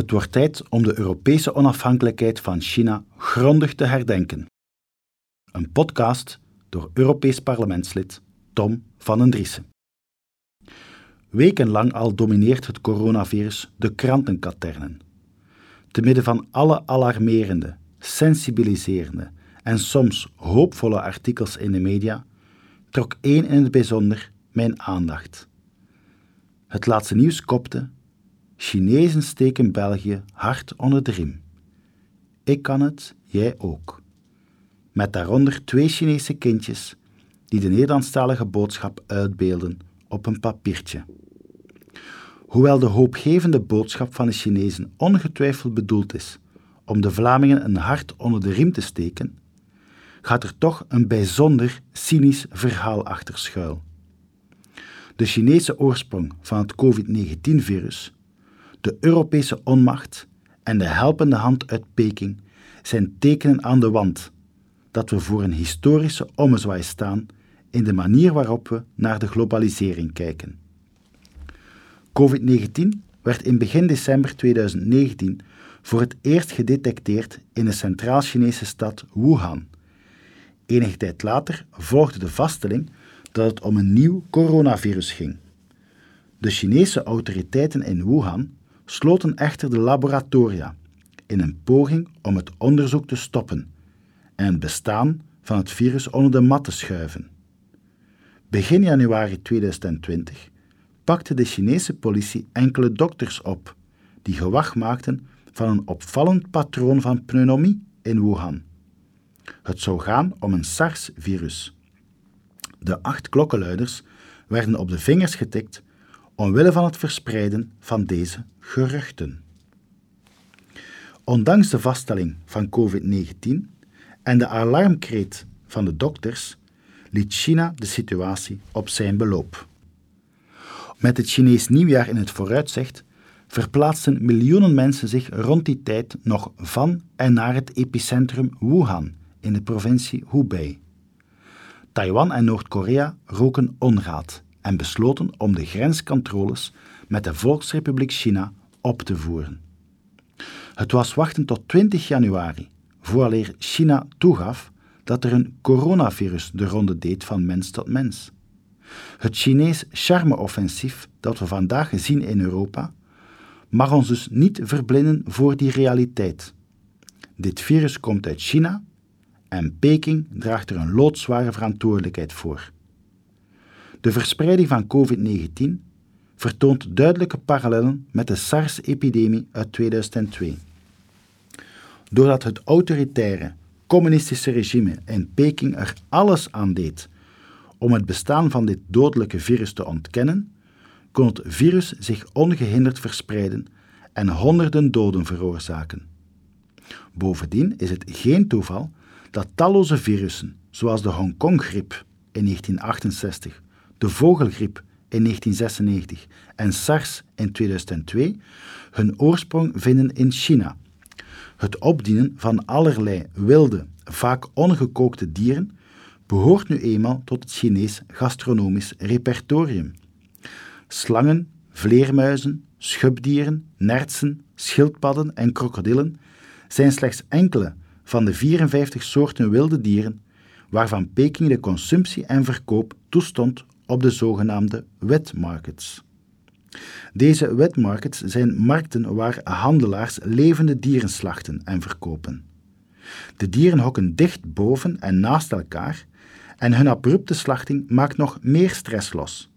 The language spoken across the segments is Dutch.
Het wordt tijd om de Europese onafhankelijkheid van China grondig te herdenken. Een podcast door Europees parlementslid Tom van den Driessen. Wekenlang al domineert het coronavirus de krantenkaternen. Te midden van alle alarmerende, sensibiliserende en soms hoopvolle artikels in de media trok één in het bijzonder mijn aandacht. Het laatste nieuws kopte Chinezen steken België hard onder de riem. Ik kan het, jij ook. Met daaronder twee Chinese kindjes die de Nederlandstalige boodschap uitbeelden op een papiertje. Hoewel de hoopgevende boodschap van de Chinezen ongetwijfeld bedoeld is om de Vlamingen een hart onder de riem te steken, gaat er toch een bijzonder cynisch verhaal achter schuil. De Chinese oorsprong van het COVID-19-virus de Europese onmacht en de helpende hand uit Peking zijn tekenen aan de wand dat we voor een historische ommezwaai staan in de manier waarop we naar de globalisering kijken. COVID-19 werd in begin december 2019 voor het eerst gedetecteerd in de Centraal-Chinese stad Wuhan. Enige tijd later volgde de vaststelling dat het om een nieuw coronavirus ging. De Chinese autoriteiten in Wuhan sloten echter de laboratoria in een poging om het onderzoek te stoppen en het bestaan van het virus onder de mat te schuiven. Begin januari 2020 pakte de Chinese politie enkele dokters op die gewacht maakten van een opvallend patroon van pneumonie in Wuhan. Het zou gaan om een SARS-virus. De acht klokkenluiders werden op de vingers getikt omwille van het verspreiden van deze geruchten. Ondanks de vaststelling van COVID-19 en de alarmkreet van de dokters liet China de situatie op zijn beloop. Met het Chinees nieuwjaar in het vooruitzicht verplaatsten miljoenen mensen zich rond die tijd nog van en naar het epicentrum Wuhan in de provincie Hubei. Taiwan en Noord-Korea roken onraad en besloten om de grenscontroles met de Volksrepubliek China op te voeren. Het was wachten tot 20 januari, vooraleer China toegaf dat er een coronavirus de ronde deed van mens tot mens. Het Chinees charme-offensief dat we vandaag zien in Europa mag ons dus niet verblinden voor die realiteit. Dit virus komt uit China en Peking draagt er een loodzware verantwoordelijkheid voor. De verspreiding van COVID-19 vertoont duidelijke parallellen met de SARS-epidemie uit 2002. Doordat het autoritaire, communistische regime in Peking er alles aan deed om het bestaan van dit dodelijke virus te ontkennen, kon het virus zich ongehinderd verspreiden en honderden doden veroorzaken. Bovendien is het geen toeval dat talloze virussen, zoals de Hongkong-griep in 1968 de vogelgriep in 1996 en SARS in 2002 hun oorsprong vinden in China. Het opdienen van allerlei wilde, vaak ongekookte dieren behoort nu eenmaal tot het Chinees gastronomisch repertorium. Slangen, vleermuizen, schubdieren, nertsen, schildpadden en krokodillen zijn slechts enkele van de 54 soorten wilde dieren waarvan Peking de consumptie en verkoop toestond op de zogenaamde wet markets. Deze wet markets zijn markten waar handelaars levende dieren slachten en verkopen. De dieren hokken dicht boven en naast elkaar en hun abrupte slachting maakt nog meer stress los.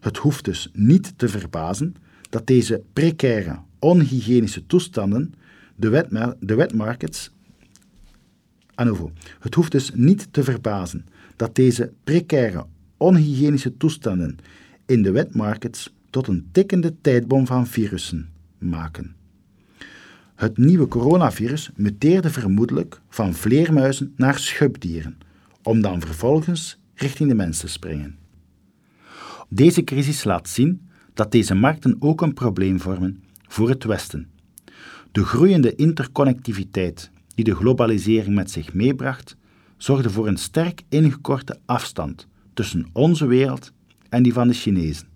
Het hoeft dus niet te verbazen dat deze precaire, onhygiënische toestanden de, wet, de wetmarkets. Het hoeft dus niet te verbazen dat deze precaire, onhygiënische toestanden in de wetmarkets tot een tikkende tijdbom van virussen maken. Het nieuwe coronavirus muteerde vermoedelijk van vleermuizen naar schubdieren, om dan vervolgens richting de mensen te springen. Deze crisis laat zien dat deze markten ook een probleem vormen voor het Westen. De groeiende interconnectiviteit die de globalisering met zich meebracht, zorgde voor een sterk ingekorte afstand tussen onze wereld en die van de Chinezen.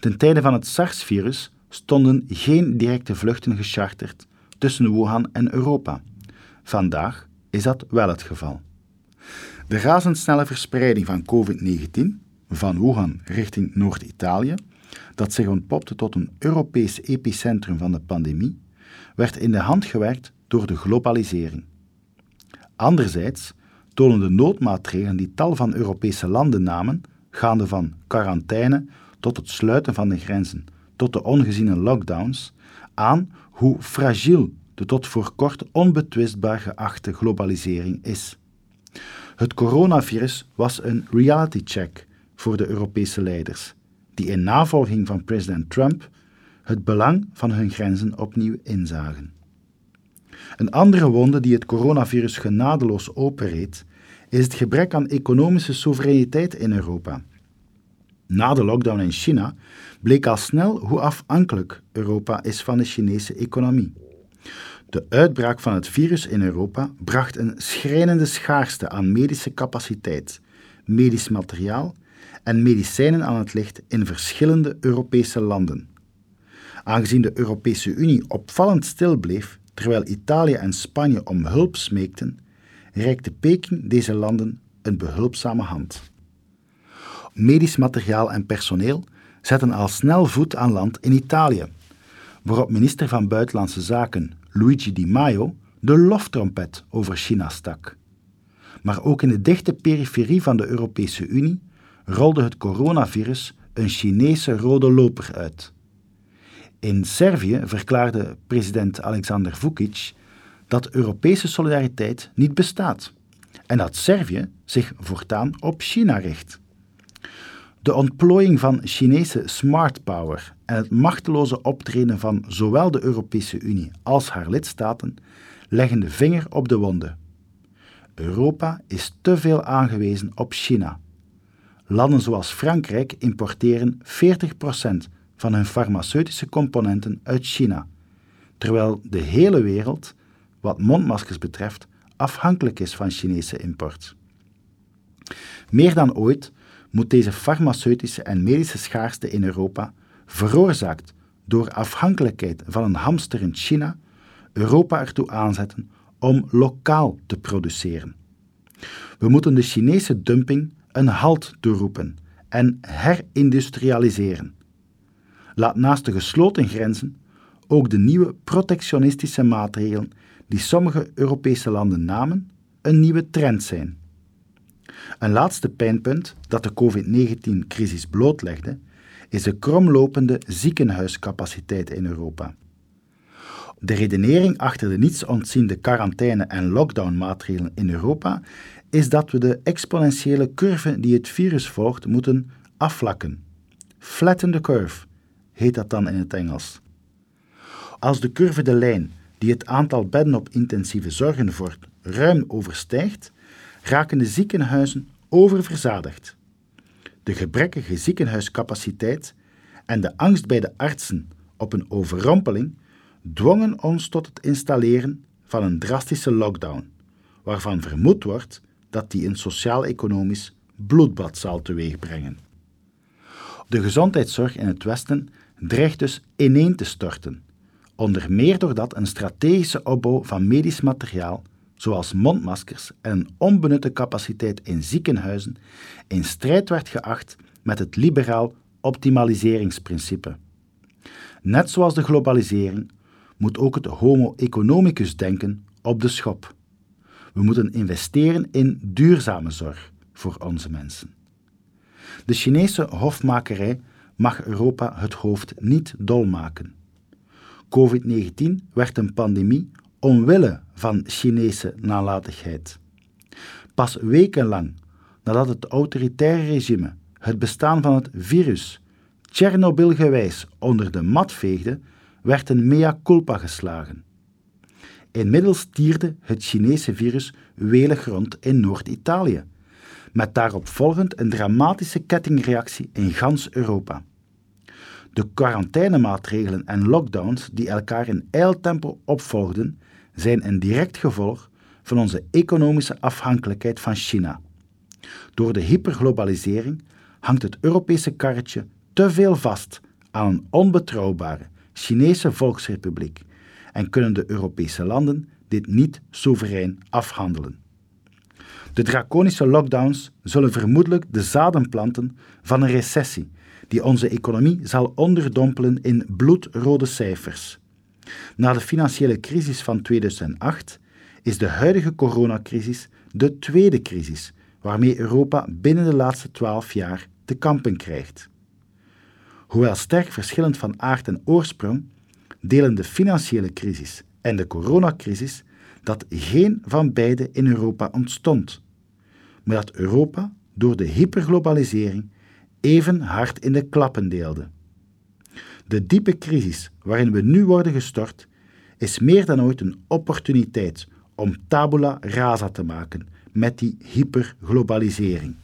Ten tijde van het SARS-virus stonden geen directe vluchten gecharterd tussen Wuhan en Europa. Vandaag is dat wel het geval. De razendsnelle verspreiding van COVID-19 van Wuhan richting Noord-Italië, dat zich ontpopte tot een Europees epicentrum van de pandemie, werd in de hand gewerkt door de globalisering. Anderzijds tonen de noodmaatregelen die tal van Europese landen namen, gaande van quarantaine tot het sluiten van de grenzen, tot de ongeziene lockdowns, aan hoe fragiel de tot voor kort onbetwistbaar geachte globalisering is. Het coronavirus was een reality check voor de Europese leiders, die in navolging van president Trump het belang van hun grenzen opnieuw inzagen. Een andere wonde die het coronavirus genadeloos openreed, is het gebrek aan economische soevereiniteit in Europa. Na de lockdown in China bleek al snel hoe afhankelijk Europa is van de Chinese economie. De uitbraak van het virus in Europa bracht een schrijnende schaarste aan medische capaciteit, medisch materiaal en medicijnen aan het licht in verschillende Europese landen. Aangezien de Europese Unie opvallend stil bleef terwijl Italië en Spanje om hulp smeekten, reikte Peking deze landen een behulpzame hand. Medisch materiaal en personeel zetten al snel voet aan land in Italië, waarop minister van Buitenlandse Zaken Luigi Di Maio de loftrompet over China stak. Maar ook in de dichte periferie van de Europese Unie rolde het coronavirus een Chinese rode loper uit. In Servië verklaarde president Alexander Vucic dat Europese solidariteit niet bestaat en dat Servië zich voortaan op China richt. De ontplooiing van Chinese smart power en het machteloze optreden van zowel de Europese Unie als haar lidstaten leggen de vinger op de wonden. Europa is te veel aangewezen op China. Landen zoals Frankrijk importeren 40% van hun farmaceutische componenten uit China, terwijl de hele wereld, wat mondmaskers betreft, afhankelijk is van Chinese import. Meer dan ooit moet deze farmaceutische en medische schaarste in Europa, veroorzaakt door afhankelijkheid van een hamster in China, Europa ertoe aanzetten om lokaal te produceren. We moeten de Chinese dumping een halt toeroepen en herindustrialiseren. Laat naast de gesloten grenzen ook de nieuwe protectionistische maatregelen die sommige Europese landen namen een nieuwe trend zijn. Een laatste pijnpunt dat de COVID-19-crisis blootlegde, is de kromlopende ziekenhuiscapaciteit in Europa. De redenering achter de niets ontziende quarantaine- en lockdownmaatregelen in Europa is dat we de exponentiële curve die het virus volgt moeten afvlakken. Flatten the curve heet dat dan in het Engels. Als de curve de lijn die het aantal bedden op intensieve zorgen vormt ruim overstijgt, raken de ziekenhuizen oververzadigd. De gebrekkige ziekenhuiscapaciteit en de angst bij de artsen op een overrompeling dwongen ons tot het installeren van een drastische lockdown, waarvan vermoed wordt dat die een sociaal-economisch bloedbad zal teweegbrengen. De gezondheidszorg in het Westen dreigt dus ineen te storten, onder meer doordat een strategische opbouw van medisch materiaal zoals mondmaskers en onbenutte capaciteit in ziekenhuizen, in strijd werd geacht met het liberaal optimaliseringsprincipe. Net zoals de globalisering moet ook het homo economicus denken op de schop. We moeten investeren in duurzame zorg voor onze mensen. De Chinese hofmakerij mag Europa het hoofd niet dolmaken. COVID-19 werd een pandemie omwille van Chinese nalatigheid. Pas wekenlang nadat het autoritaire regime het bestaan van het virus Tsjernobyl-gewijs onder de mat veegde, werd een mea culpa geslagen. Inmiddels tierde het Chinese virus welig rond in Noord-Italië, met daarop volgend een dramatische kettingreactie in gans Europa. De quarantainemaatregelen en lockdowns die elkaar in eiltempo opvolgden, zijn een direct gevolg van onze economische afhankelijkheid van China. Door de hyperglobalisering hangt het Europese karretje te veel vast aan een onbetrouwbare, Chinese Volksrepubliek en kunnen de Europese landen dit niet soeverein afhandelen. De draconische lockdowns zullen vermoedelijk de zaden planten van een recessie die onze economie zal onderdompelen in bloedrode cijfers. Na de financiële crisis van 2008 is de huidige coronacrisis de tweede crisis waarmee Europa binnen de laatste twaalf jaar te kampen krijgt. Hoewel sterk verschillend van aard en oorsprong, delen de financiële crisis en de coronacrisis dat geen van beide in Europa ontstond, maar dat Europa door de hyperglobalisering even hard in de klappen deelde. De diepe crisis waarin we nu worden gestort is meer dan ooit een opportuniteit om tabula rasa te maken met die hyperglobalisering.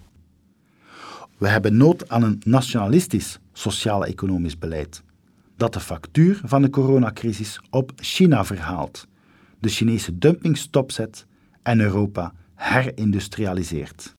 We hebben nood aan een nationalistisch sociaal-economisch beleid dat de factuur van de coronacrisis op China verhaalt, de Chinese dumping stopzet en Europa herindustrialiseert.